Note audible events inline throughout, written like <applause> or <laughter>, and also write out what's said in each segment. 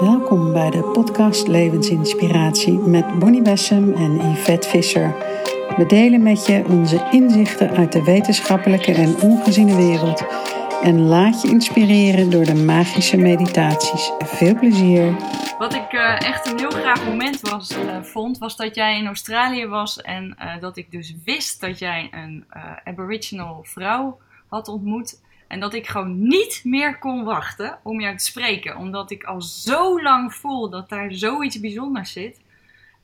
Welkom bij de podcast Levensinspiratie met Bonnie Bessem en Yvette Visser. We delen met je onze inzichten uit de wetenschappelijke en ongeziene wereld. En laat je inspireren door de magische meditaties. Veel plezier! Wat ik uh, echt een heel graag moment was, uh, vond, was dat jij in Australië was en uh, dat ik dus wist dat jij een Aboriginal vrouw had ontmoet. En dat ik gewoon niet meer kon wachten om jou te spreken. Omdat ik al zo lang voel dat daar zoiets bijzonders zit.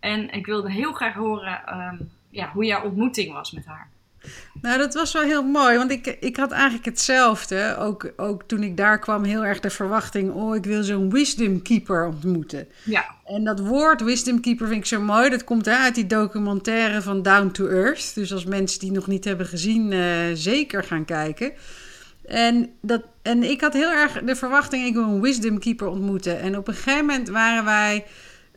En ik wilde heel graag horen um, ja, hoe jouw ontmoeting was met haar. Nou, dat was wel heel mooi, want ik, ik had eigenlijk hetzelfde. Ook, ook toen ik daar kwam, heel erg de verwachting: oh, ik wil zo'n wisdom keeper ontmoeten. Ja. En dat woord wisdom keeper vind ik zo mooi. Dat komt uit die documentaire van Down to Earth. Dus als mensen die nog niet hebben gezien, uh, zeker gaan kijken. En, dat, en ik had heel erg de verwachting, ik wil een wisdom keeper ontmoeten. En op een gegeven moment waren wij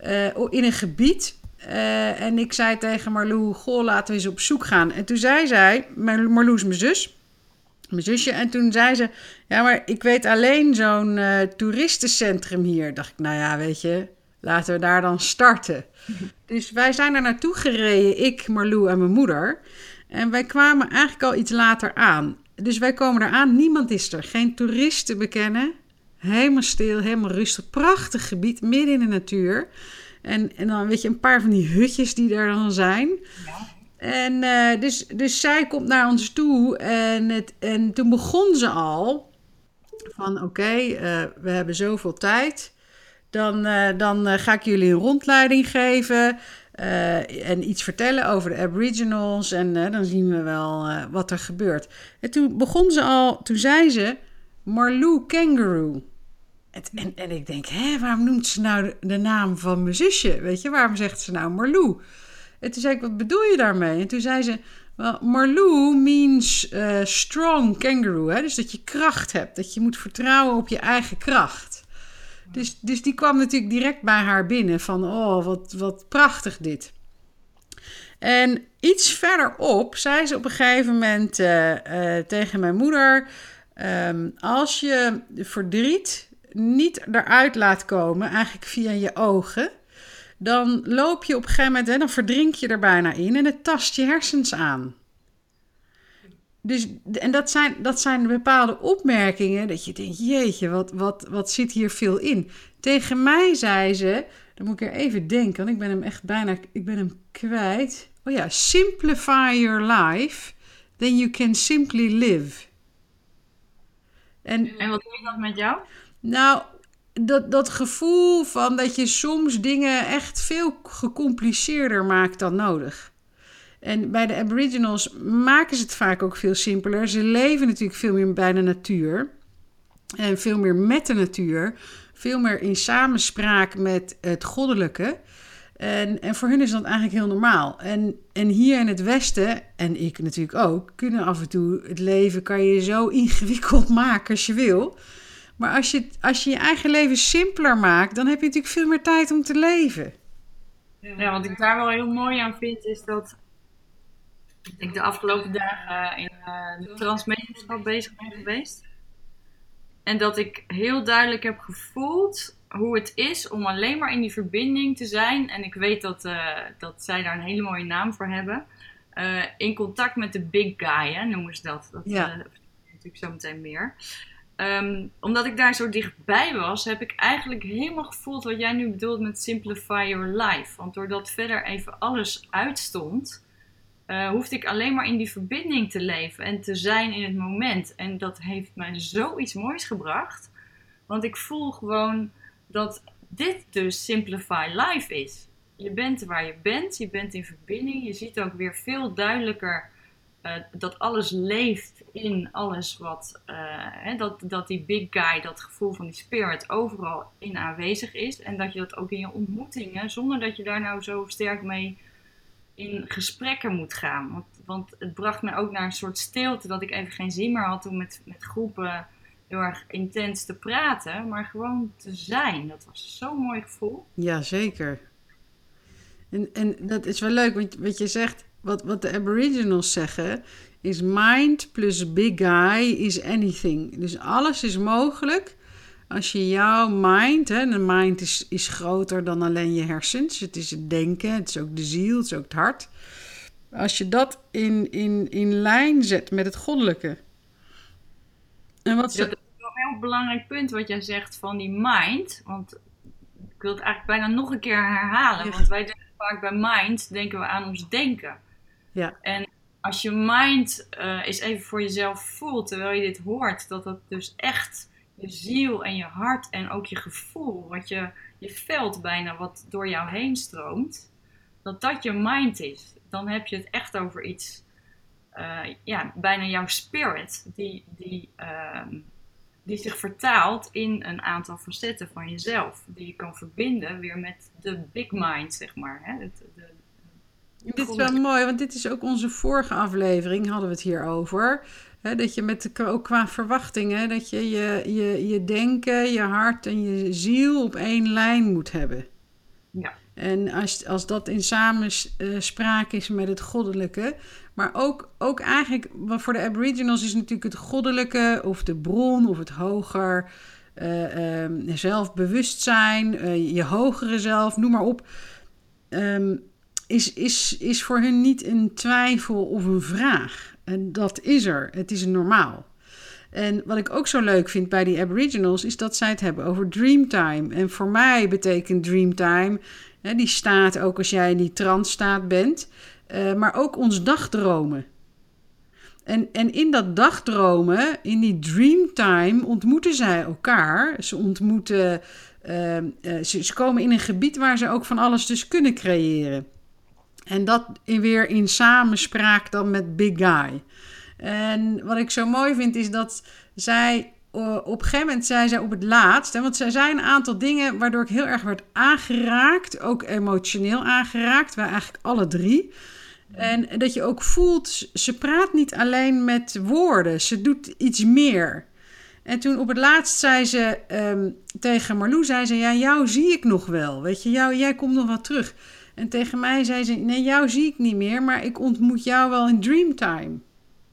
uh, in een gebied. Uh, en ik zei tegen Marlou, goh, laten we eens op zoek gaan. En toen zei zij, Marlou is mijn zus, mijn zusje. En toen zei ze, ja, maar ik weet alleen zo'n uh, toeristencentrum hier. Dacht ik, nou ja, weet je, laten we daar dan starten. <laughs> dus wij zijn er naartoe gereden, ik, Marlou en mijn moeder. En wij kwamen eigenlijk al iets later aan. Dus wij komen eraan, niemand is er. Geen toeristen bekennen. Helemaal stil, helemaal rustig. Prachtig gebied, midden in de natuur. En, en dan weet je, een paar van die hutjes die er dan zijn. Ja. En uh, dus, dus zij komt naar ons toe en, het, en toen begon ze al van oké, okay, uh, we hebben zoveel tijd. Dan, uh, dan ga ik jullie een rondleiding geven. Uh, en iets vertellen over de Aboriginals. En uh, dan zien we wel uh, wat er gebeurt. En toen begon ze al, toen zei ze Marlou Kangaroo. En, en, ik denk, hè, waarom noemt ze nou de, de, naam van mijn zusje? Weet je, waarom zegt ze nou Marlou? En toen zei ik, wat bedoel je daarmee? En toen zei ze, well, Marlou means strong kangaroo. Hè? Dus dat je kracht hebt, dat je moet vertrouwen op je eigen kracht. Dus, dus die kwam natuurlijk direct bij haar binnen van, oh, wat, wat prachtig dit. En iets verderop zei ze op een gegeven moment uh, uh, tegen mijn moeder, um, als je verdriet niet eruit laat komen, eigenlijk via je ogen, dan loop je op een gegeven moment, en dan verdrink je er bijna in en het tast je hersens aan. Dus, en dat zijn, dat zijn bepaalde opmerkingen dat je denkt, jeetje, wat, wat, wat zit hier veel in. Tegen mij zei ze, dan moet ik er even denken, want ik ben hem echt bijna, ik ben hem kwijt. Oh ja, simplify your life, then you can simply live. En, en wat doe je dat met jou? Nou, dat, dat gevoel van dat je soms dingen echt veel gecompliceerder maakt dan nodig. En bij de Aboriginals maken ze het vaak ook veel simpeler. Ze leven natuurlijk veel meer bij de natuur. En veel meer met de natuur. Veel meer in samenspraak met het goddelijke. En, en voor hun is dat eigenlijk heel normaal. En, en hier in het Westen, en ik natuurlijk ook, kunnen af en toe het leven kan je zo <laughs> ingewikkeld maken als je wil. Maar als je, als je je eigen leven simpeler maakt, dan heb je natuurlijk veel meer tijd om te leven. Ja, wat ik daar wel heel mooi aan vind, is dat ik de afgelopen dagen in uh, de transmedischap bezig ben geweest. En dat ik heel duidelijk heb gevoeld hoe het is om alleen maar in die verbinding te zijn. En ik weet dat, uh, dat zij daar een hele mooie naam voor hebben. Uh, in contact met de big guy, hè, noemen ze dat. Dat ja. uh, natuurlijk zo meteen meer. Um, omdat ik daar zo dichtbij was, heb ik eigenlijk helemaal gevoeld wat jij nu bedoelt met simplify your life. Want doordat verder even alles uitstond, uh, hoefde ik alleen maar in die verbinding te leven en te zijn in het moment. En dat heeft mij zoiets moois gebracht. Want ik voel gewoon dat dit dus Simplify Life is. Je bent waar je bent, je bent in verbinding. Je ziet ook weer veel duidelijker uh, dat alles leeft in alles wat. Uh, hè, dat, dat die big guy, dat gevoel van die spirit, overal in aanwezig is. En dat je dat ook in je ontmoetingen, zonder dat je daar nou zo sterk mee in gesprekken moet gaan. Want, want het bracht me ook naar een soort stilte dat ik even geen zin meer had om met, met groepen heel erg intens te praten, maar gewoon te zijn. Dat was zo'n mooi gevoel. Ja, zeker. En, en dat is wel leuk, want wat je zegt, wat, wat de Aboriginals zeggen, is mind plus big guy is anything. Dus alles is mogelijk Als je jouw mind, hè, de mind is, is groter dan alleen je hersens. Het is het denken, het is ook de ziel, het is ook het hart. Als je dat in, in, in lijn zet met het goddelijke. En wat ze... Dat is wel een heel belangrijk punt wat jij zegt van die mind. Want ik wil het eigenlijk bijna nog een keer herhalen. Want wij denken vaak bij mind, denken we aan ons denken. Ja. En als je mind uh, eens even voor jezelf voelt, terwijl je dit hoort, dat dat dus echt je ziel en je hart en ook je gevoel, wat je, je veld bijna wat door jou heen stroomt, dat dat je mind is. Dan heb je het echt over iets, uh, ja, bijna jouw spirit, die, die, uh, die zich vertaalt in een aantal facetten van jezelf. Die je kan verbinden weer met de big mind, zeg maar. Hè? de, dit is wel mooi, want dit is ook onze vorige aflevering, hadden we het hier over. Dat je met de, ook qua verwachtingen, dat je je, je je denken, je hart en je ziel op één lijn moet hebben. Ja. En als, als dat in samenspraak is met het goddelijke. Maar ook, ook eigenlijk, voor de Aboriginals is natuurlijk het goddelijke of de bron of het hoger uh, um, zelfbewustzijn, uh, je hogere zelf, noem maar op. Um, is, is, is voor hun niet een twijfel of een vraag. En dat is er. Het is normaal. En wat ik ook zo leuk vind bij die Aboriginals is dat zij het hebben over dreamtime. En voor mij betekent dreamtime, hè, die staat ook als jij in die trance-staat bent, uh, maar ook ons dagdromen. En, en in dat dagdromen, in die dreamtime, ontmoeten zij elkaar. Ze ontmoeten, uh, uh, ze, ze komen in een gebied waar ze ook van alles dus kunnen creëren. En dat weer in samenspraak dan met Big Guy. En wat ik zo mooi vind is dat zij op een gegeven moment zei zij op het laatst, hè, want zij zijn een aantal dingen waardoor ik heel erg werd aangeraakt, ook emotioneel aangeraakt, wij eigenlijk alle drie. En dat je ook voelt, ze praat niet alleen met woorden, ze doet iets meer. En toen op het laatst zei ze um, tegen Marlou, zei ze, ja, jou zie ik nog wel, weet je, jou, jij komt nog wat terug. En tegen mij zei ze: Nee, jou zie ik niet meer, maar ik ontmoet jou wel in Dreamtime.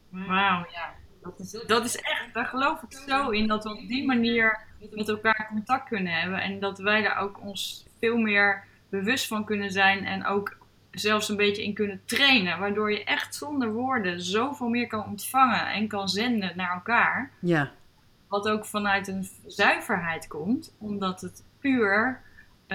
Wauw, ja. Dat is, dat is echt, daar geloof ik zo in, dat we op die manier met elkaar contact kunnen hebben. En dat wij daar ook ons veel meer bewust van kunnen zijn en ook zelfs een beetje in kunnen trainen. Waardoor je echt zonder woorden zoveel meer kan ontvangen en kan zenden naar elkaar. Ja. Wat ook vanuit een zuiverheid komt, omdat het puur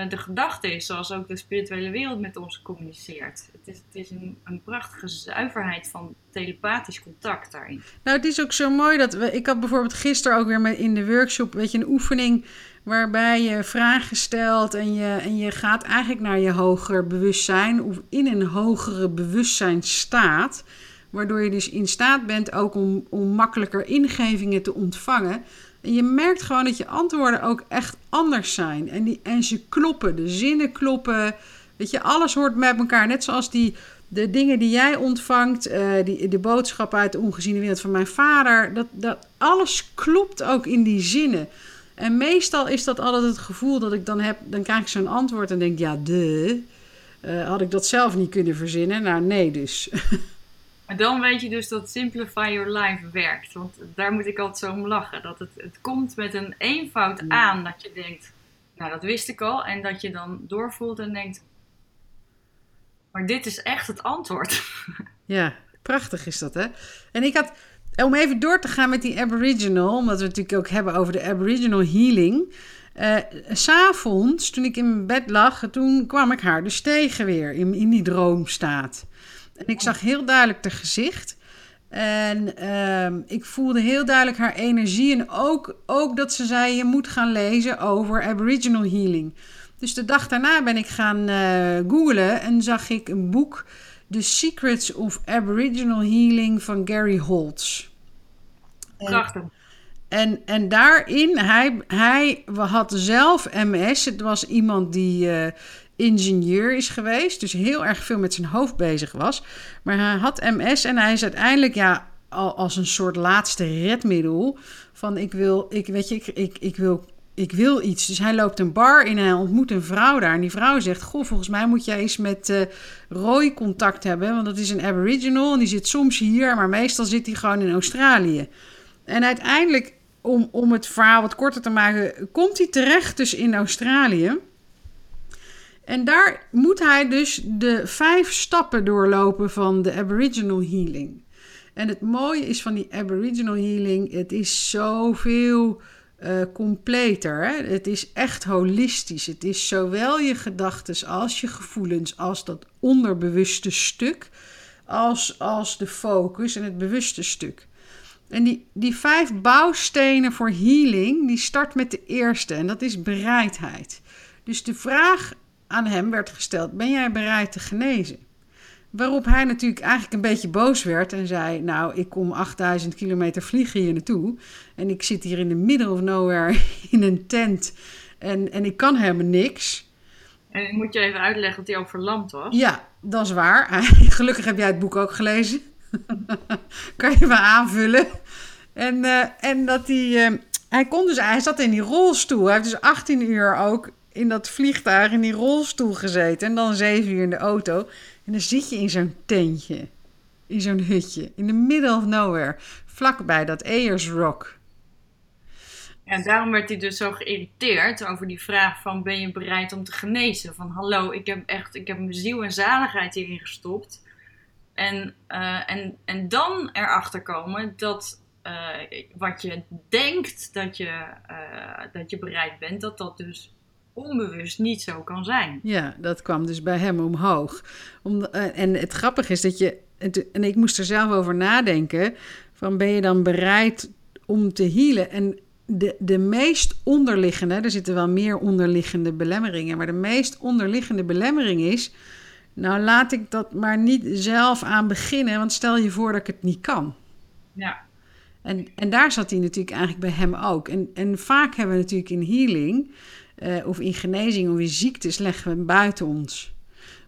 de gedachte is, zoals ook de spirituele wereld met ons communiceert. Het is, het is een, een prachtige zuiverheid van telepathisch contact daarin. Nou, het is ook zo mooi dat we. Ik had bijvoorbeeld gisteren ook weer met in de workshop, weet je, een oefening waarbij je vragen stelt en je, en je gaat eigenlijk naar je hoger bewustzijn of in een hogere bewustzijn staat. Waardoor je dus in staat bent ook om, om makkelijker ingevingen te ontvangen. En je merkt gewoon dat je antwoorden ook echt anders zijn. En, die, en ze kloppen, de zinnen kloppen. Weet je, alles hoort met elkaar. Net zoals die, de dingen die jij ontvangt, uh, die, de boodschappen uit de ongeziene wereld van mijn vader. Dat, dat, alles klopt ook in die zinnen. En meestal is dat altijd het gevoel dat ik dan heb. Dan krijg ik zo'n antwoord en denk, ja, de. Uh, had ik dat zelf niet kunnen verzinnen? Nou, nee, dus. <laughs> Maar dan weet je dus dat Simplify Your Life werkt. Want daar moet ik altijd zo om lachen. Dat het, het komt met een eenvoud aan dat je denkt, nou dat wist ik al. En dat je dan doorvoelt en denkt, maar dit is echt het antwoord. <laughs> Ja, prachtig is dat hè. En ik had, om even door te gaan met die Aboriginal, omdat we het natuurlijk ook hebben over de Aboriginal healing. Uh, S'avonds, toen ik in mijn bed lag, toen kwam ik haar dus tegen weer in, in die droomstaat. En ik zag heel duidelijk haar gezicht. En uh, ik voelde heel duidelijk haar energie. En ook, ook dat ze zei: je moet gaan lezen over Aboriginal healing. Dus de dag daarna ben ik gaan uh, googlen en zag ik een boek. The Secrets of Aboriginal Healing van Gary Holtz. Prachtig. En, en daarin, hij, hij had zelf MS. Het was iemand die uh, ingenieur is geweest. Dus heel erg veel met zijn hoofd bezig was. Maar hij had MS en hij is uiteindelijk ja, als een soort laatste redmiddel. Van ik wil, ik weet je, ik, ik, wil ik wil iets. Dus hij loopt een bar in en hij ontmoet een vrouw daar. En die vrouw zegt: Goh, volgens mij moet jij eens met uh, Roy contact hebben. Want dat is een Aboriginal en die zit soms hier, maar meestal zit hij gewoon in Australië. En uiteindelijk om, om het verhaal wat korter te maken, komt hij terecht dus in Australië. En daar moet hij dus de vijf stappen doorlopen van de Aboriginal Healing. En het mooie is van die Aboriginal Healing, het is zoveel uh, completer. Hè? Het is echt holistisch. Het is zowel je gedachten als je gevoelens, als dat onderbewuste stuk, als, als de focus en het bewuste stuk. En die, die vijf bouwstenen voor healing, die start met de eerste en dat is bereidheid. Dus de vraag aan hem werd gesteld: ben jij bereid te genezen? Waarop hij natuurlijk eigenlijk een beetje boos werd en zei: Nou, ik kom 8000 kilometer vliegen hier naartoe. En ik zit hier in de middle of nowhere <laughs> in een tent. En, en ik kan helemaal niks. En ik moet je even uitleggen dat hij ook verlamd was. Ja, dat is waar. <laughs> Gelukkig heb jij het boek ook gelezen. <laughs> kan je me aanvullen. En, uh, en dat hij. Uh, hij kon dus, hij zat in die rolstoel. Hij heeft dus 18 uur ook in dat vliegtuig in die rolstoel gezeten. En dan 7 uur in de auto. En dan zit je in zo'n tentje. In zo'n hutje. In the middle of nowhere. Vlakbij dat Ayers Rock. En daarom werd hij dus zo geïrriteerd over die vraag van ben je bereid om te genezen? Van hallo, ik heb echt, ik heb mijn ziel en zaligheid hierin gestopt. En, uh, en, en dan erachter komen dat uh, wat je denkt dat je, uh, dat je bereid bent, dat dat dus onbewust niet zo kan zijn. Ja, dat kwam dus bij hem omhoog. Om, en het grappige is dat je, en ik moest er zelf over nadenken, van ben je dan bereid om te healen? En de, de meest onderliggende, er zitten wel meer onderliggende belemmeringen, maar de meest onderliggende belemmering is, nou laat ik dat maar niet zelf aan beginnen, want stel je voor dat ik het niet kan. Ja. En, en daar zat hij natuurlijk eigenlijk bij hem ook. En, en vaak hebben we natuurlijk in healing uh, of in genezing of in ziektes leggen we buiten ons.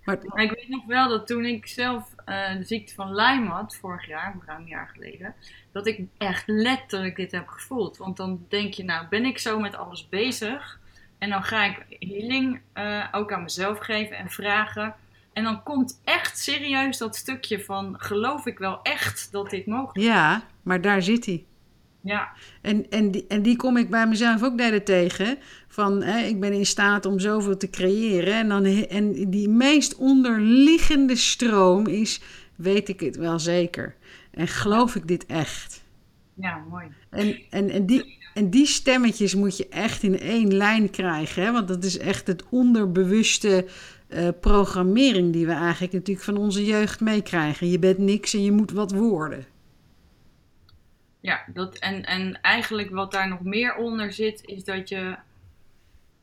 Maar, ik weet nog wel dat toen ik zelf uh, de ziekte van Lyme had, vorig jaar, ruim een jaar geleden, dat ik echt letterlijk dit heb gevoeld. Want dan denk je, nou ben ik zo met alles bezig en dan ga ik healing uh, ook aan mezelf geven en vragen. En dan komt echt serieus dat stukje van geloof ik wel echt dat dit mogelijk is. Ja, maar daar zit hij. Ja. En, en, die, en die kom ik bij mezelf ook derde tegen. Van hè, ik ben in staat om zoveel te creëren. En, dan, en die meest onderliggende stroom is: weet ik het wel zeker? En geloof ik dit echt? Ja, mooi. En, en, en, die, en die stemmetjes moet je echt in één lijn krijgen. Hè? Want dat is echt het onderbewuste uh, programmering die we eigenlijk natuurlijk van onze jeugd meekrijgen. Je bent niks en je moet wat worden. Ja, dat, en, en eigenlijk wat daar nog meer onder zit, is dat je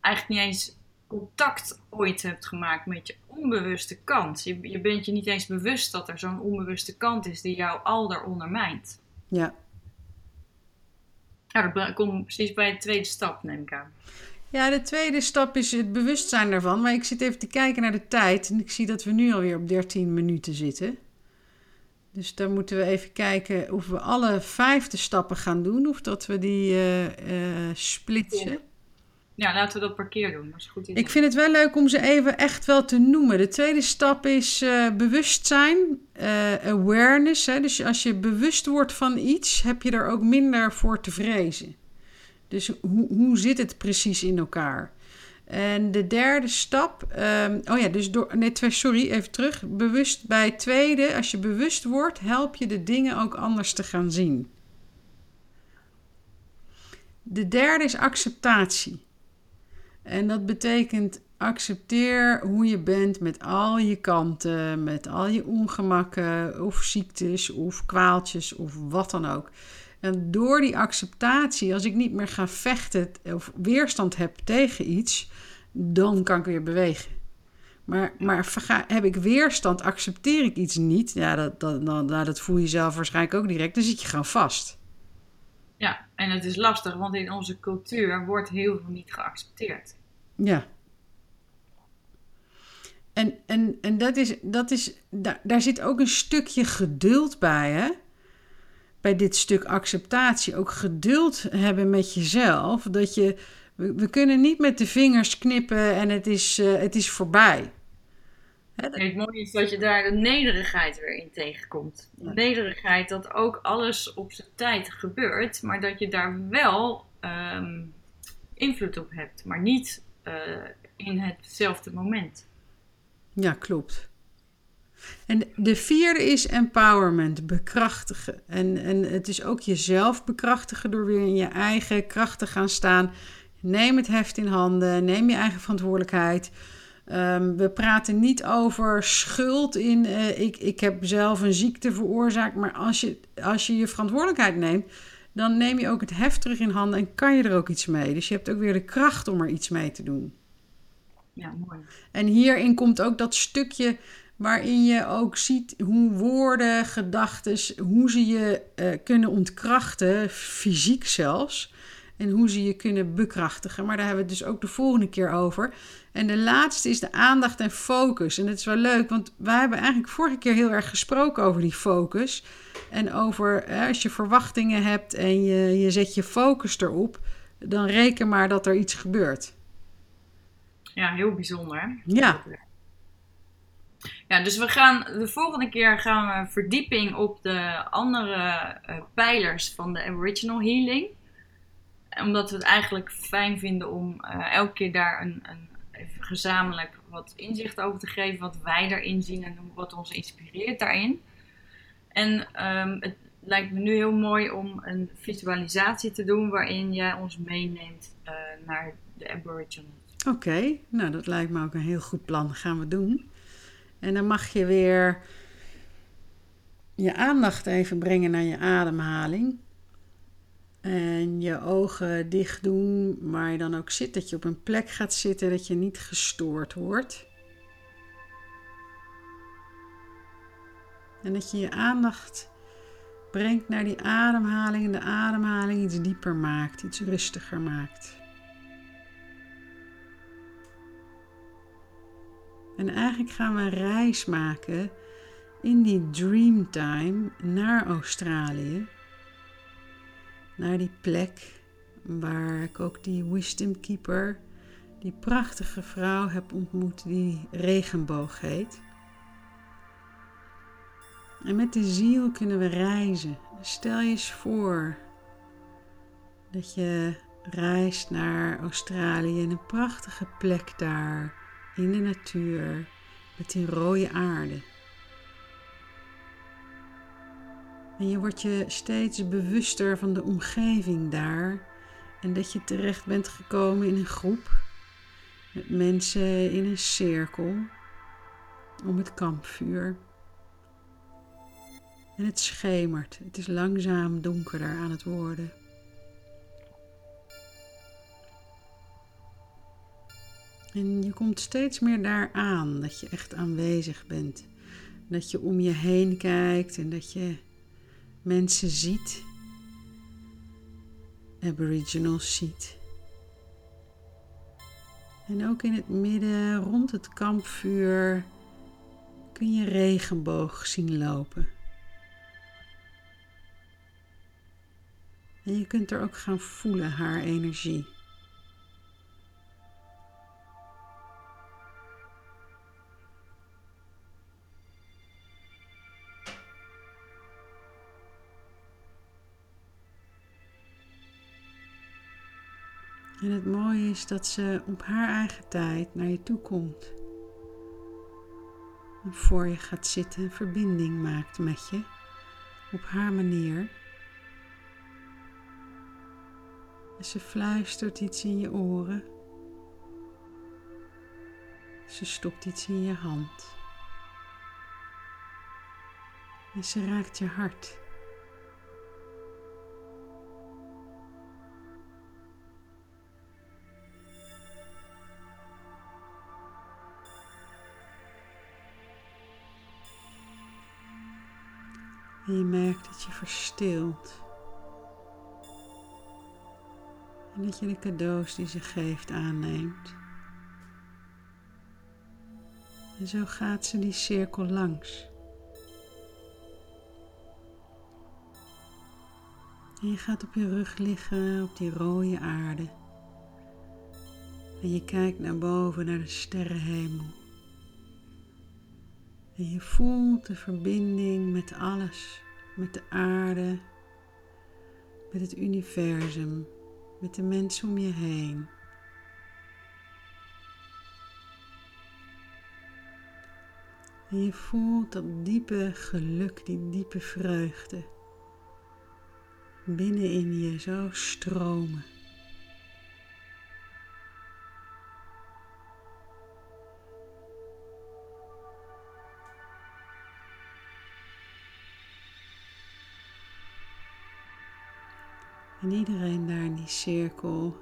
eigenlijk niet eens contact ooit hebt gemaakt met je onbewuste kant. Je, je bent je niet eens bewust dat er zo'n onbewuste kant is die jou al daar ondermijnt. Ja. Ja, dat komt precies bij de tweede stap, neem ik aan. Ja, de tweede stap is het bewustzijn daarvan. Maar ik zit even te kijken naar de tijd en ik zie dat we nu alweer op 13 minuten zitten. Dus dan moeten we even kijken of we alle vijfde stappen gaan doen of dat we die uh, uh, splitsen. Ja, laten we dat per keer doen. Dat is goed idee. Ik vind het wel leuk om ze even echt wel te noemen. De tweede stap is uh, bewustzijn, awareness. Hè? Dus als je bewust wordt van iets, heb je er ook minder voor te vrezen. Dus hoe, hoe zit het precies in elkaar? En de derde stap, um, oh ja, dus door, nee, sorry, even terug. Bewust bij tweede, als je bewust wordt, help je de dingen ook anders te gaan zien. De derde is acceptatie. En dat betekent accepteer hoe je bent met al je kanten, met al je ongemakken of ziektes of kwaaltjes of wat dan ook. En door die acceptatie, als ik niet meer ga vechten of weerstand heb tegen iets, dan kan ik weer bewegen. Maar, maar heb ik weerstand, accepteer ik iets niet, ja, dat, dat, nou, dat voel je zelf waarschijnlijk ook direct, dan zit je gewoon vast. Ja, en het is lastig, want in onze cultuur wordt heel veel niet geaccepteerd. Ja. En, en, en dat is, dat is daar, daar zit ook een stukje geduld bij, hè? Bij dit stuk acceptatie. Ook geduld hebben met jezelf. Dat je we, we, kunnen niet met de vingers knippen en het is, uh, het is voorbij. het mooie is dat je daar de nederigheid weer in tegenkomt. De nederigheid dat ook alles op zijn tijd gebeurt, maar dat je daar wel ehm, invloed op hebt, maar niet uh, in hetzelfde moment. Ja, klopt. En de vierde is empowerment, bekrachtigen. En, en het is ook jezelf bekrachtigen door weer in je eigen kracht te gaan staan. Neem het heft in handen, neem je eigen verantwoordelijkheid. Um, we praten niet over schuld in, uh, ik, ik heb zelf een ziekte veroorzaakt. Maar als je, als je je verantwoordelijkheid neemt, dan neem je ook het heft terug in handen en kan je er ook iets mee. Dus je hebt ook weer de kracht om er iets mee te doen. Ja, mooi. En hierin komt ook dat stukje waarin je ook ziet hoe woorden, gedachten, hoe ze je uh, kunnen ontkrachten, fysiek zelfs. En hoe ze je kunnen bekrachtigen. Maar daar hebben we het dus ook de volgende keer over. En de laatste is de aandacht en focus. En dat is wel leuk, want wij hebben eigenlijk vorige keer heel erg gesproken over die focus. En over hè, als je verwachtingen hebt en je, je zet je focus erop, dan reken maar dat er iets gebeurt. Ja, heel bijzonder. Ja. Ja, dus we gaan de volgende keer gaan we verdieping op de andere uh, pijlers van de Aboriginal Healing. Omdat we het eigenlijk fijn vinden om uh, elke keer daar een, een even gezamenlijk wat inzicht over te geven, wat wij daarin zien en wat ons inspireert daarin. En um, het lijkt me nu heel mooi om een visualisatie te doen waarin jij ons meeneemt uh, naar de Aboriginals. Oké, nou dat lijkt me ook een heel goed plan. Dat gaan we doen. En dan mag je weer je aandacht even brengen naar je ademhaling. En je ogen dicht doen, waar je dan ook zit. Dat je op een plek gaat zitten, dat je niet gestoord wordt. En dat je je aandacht brengt naar die ademhaling en de ademhaling iets dieper maakt, iets rustiger maakt. En eigenlijk gaan we een reis maken in die dreamtime naar Australië. Naar die plek waar ik ook die Wisdom Keeper, die prachtige vrouw heb ontmoet die regenboog heet. En met de ziel kunnen we reizen. Stel je eens voor dat je reist naar Australië in een prachtige plek daar in de natuur met die rode aarde. En je wordt je steeds bewuster van de omgeving daar en dat je terecht bent gekomen in een groep met mensen in een cirkel om het kampvuur. En het schemert, het is langzaam donkerder aan het worden. En je komt steeds meer daar aan dat je echt aanwezig bent. Dat je om je heen kijkt en dat je mensen ziet. Aboriginals ziet. En ook in het midden, rond het kampvuur, kun je regenboog zien lopen. En je kunt er ook gaan voelen haar energie. Mooie is dat ze op haar eigen tijd naar je toe komt. En voor je gaat zitten, verbinding maakt met je op haar manier. En ze fluistert iets in je oren. Ze stopt iets in je hand. En ze raakt je hart. En je merkt dat je verstilt. En dat je de cadeaus die ze geeft aanneemt. En zo gaat ze die cirkel langs. En je gaat op je rug liggen op die rode aarde. En je kijkt naar boven naar de sterrenhemel. En je voelt de verbinding met alles, met de aarde, met het universum, met de mensen om je heen. En je voelt dat diepe geluk, die diepe vreugde binnenin je zo stromen. En iedereen daar in die cirkel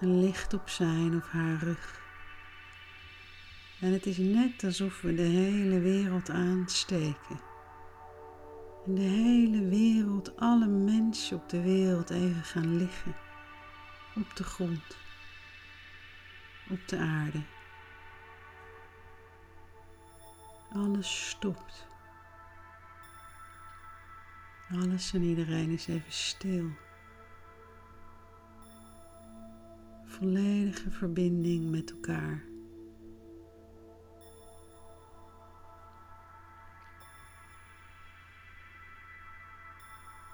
een licht op zijn of haar rug. En het is net alsof we de hele wereld aansteken. En de hele wereld, alle mensen op de wereld even gaan liggen. Op de grond. Op de aarde. Alles stopt. Alles en iedereen is even stil. Volledige verbinding met elkaar.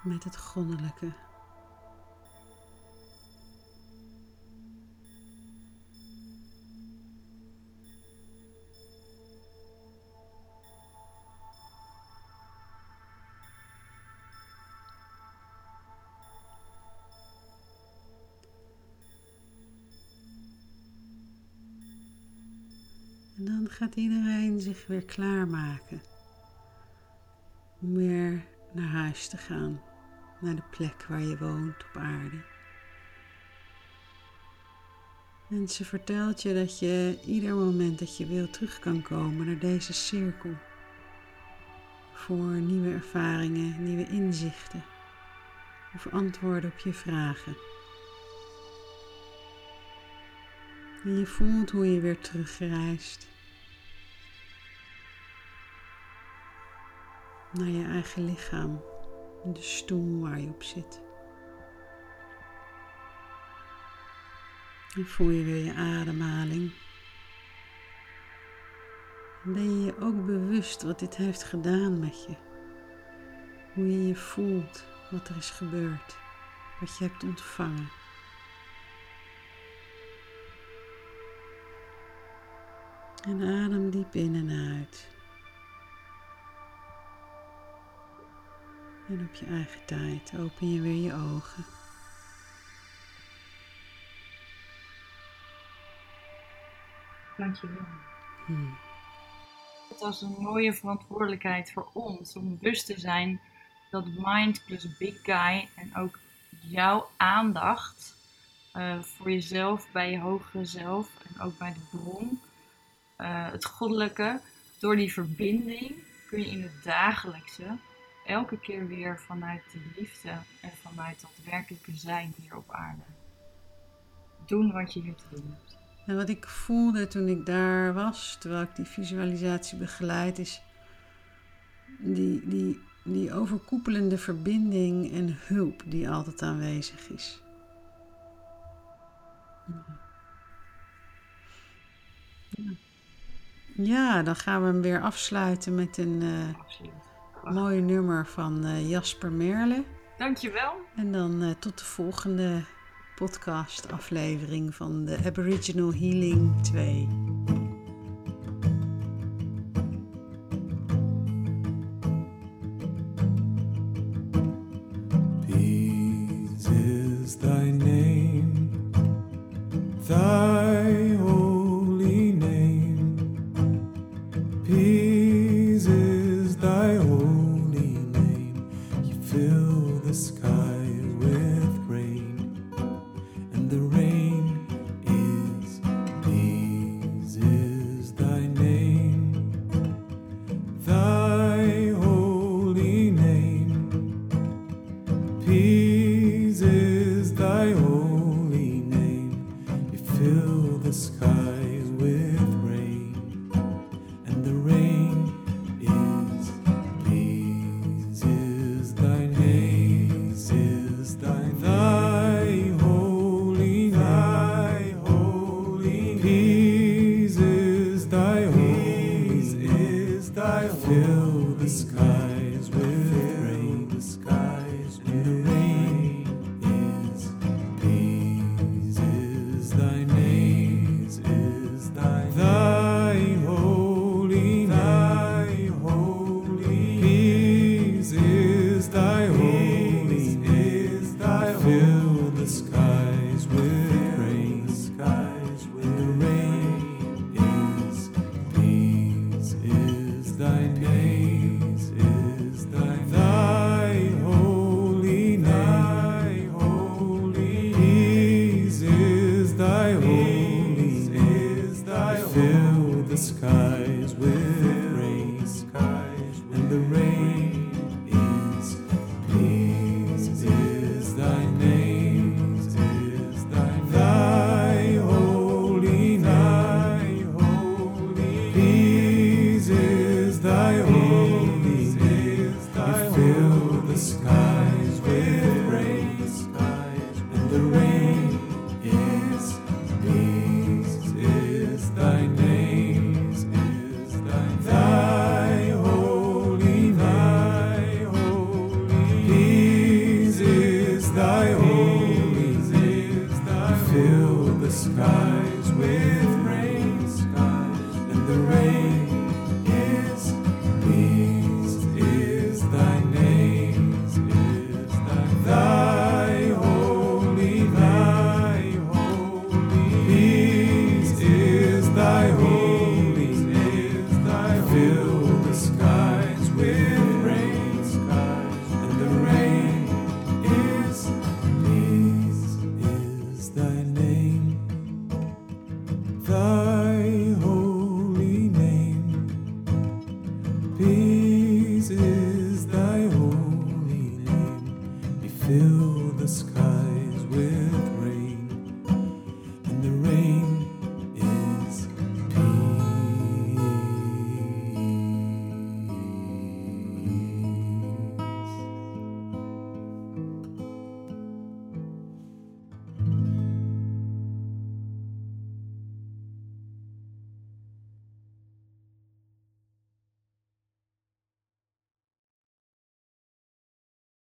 Met het goddelijke. Gaat iedereen zich weer klaarmaken om weer naar huis te gaan, naar de plek waar je woont op aarde. En ze vertelt je dat je ieder moment dat je wil terug kan komen naar deze cirkel. Voor nieuwe ervaringen, nieuwe inzichten of antwoorden op je vragen. En je voelt hoe je weer terugreist naar je eigen lichaam, de stoel waar je op zit. En voel je weer je ademhaling. Ben je je ook bewust wat dit heeft gedaan met je? Hoe je je voelt, wat er is gebeurd, wat je hebt ontvangen. En adem diep in en uit. En op je eigen tijd open je weer je ogen. Dankjewel. Hmm. Het was een mooie verantwoordelijkheid voor ons om bewust te zijn dat mind plus big guy en ook jouw aandacht eh, voor jezelf, bij je hogere zelf en ook bij de bron, eh, het goddelijke, door die verbinding kun je in het dagelijkse elke keer weer vanuit de liefde en vanuit dat werkelijke zijn hier op aarde doen wat je hier te doen hebt. En wat ik voelde toen ik daar was, terwijl ik die visualisatie begeleid, is die, die, die overkoepelende verbinding en hulp die altijd aanwezig is. Ja. Dan gaan we hem weer afsluiten met een uh, Absoluut. Mooi nummer van uh, Jasper Merle. Dankjewel. En dan uh, tot de volgende podcast aflevering van de Aboriginal Healing 2. Peace is thy fill the sky.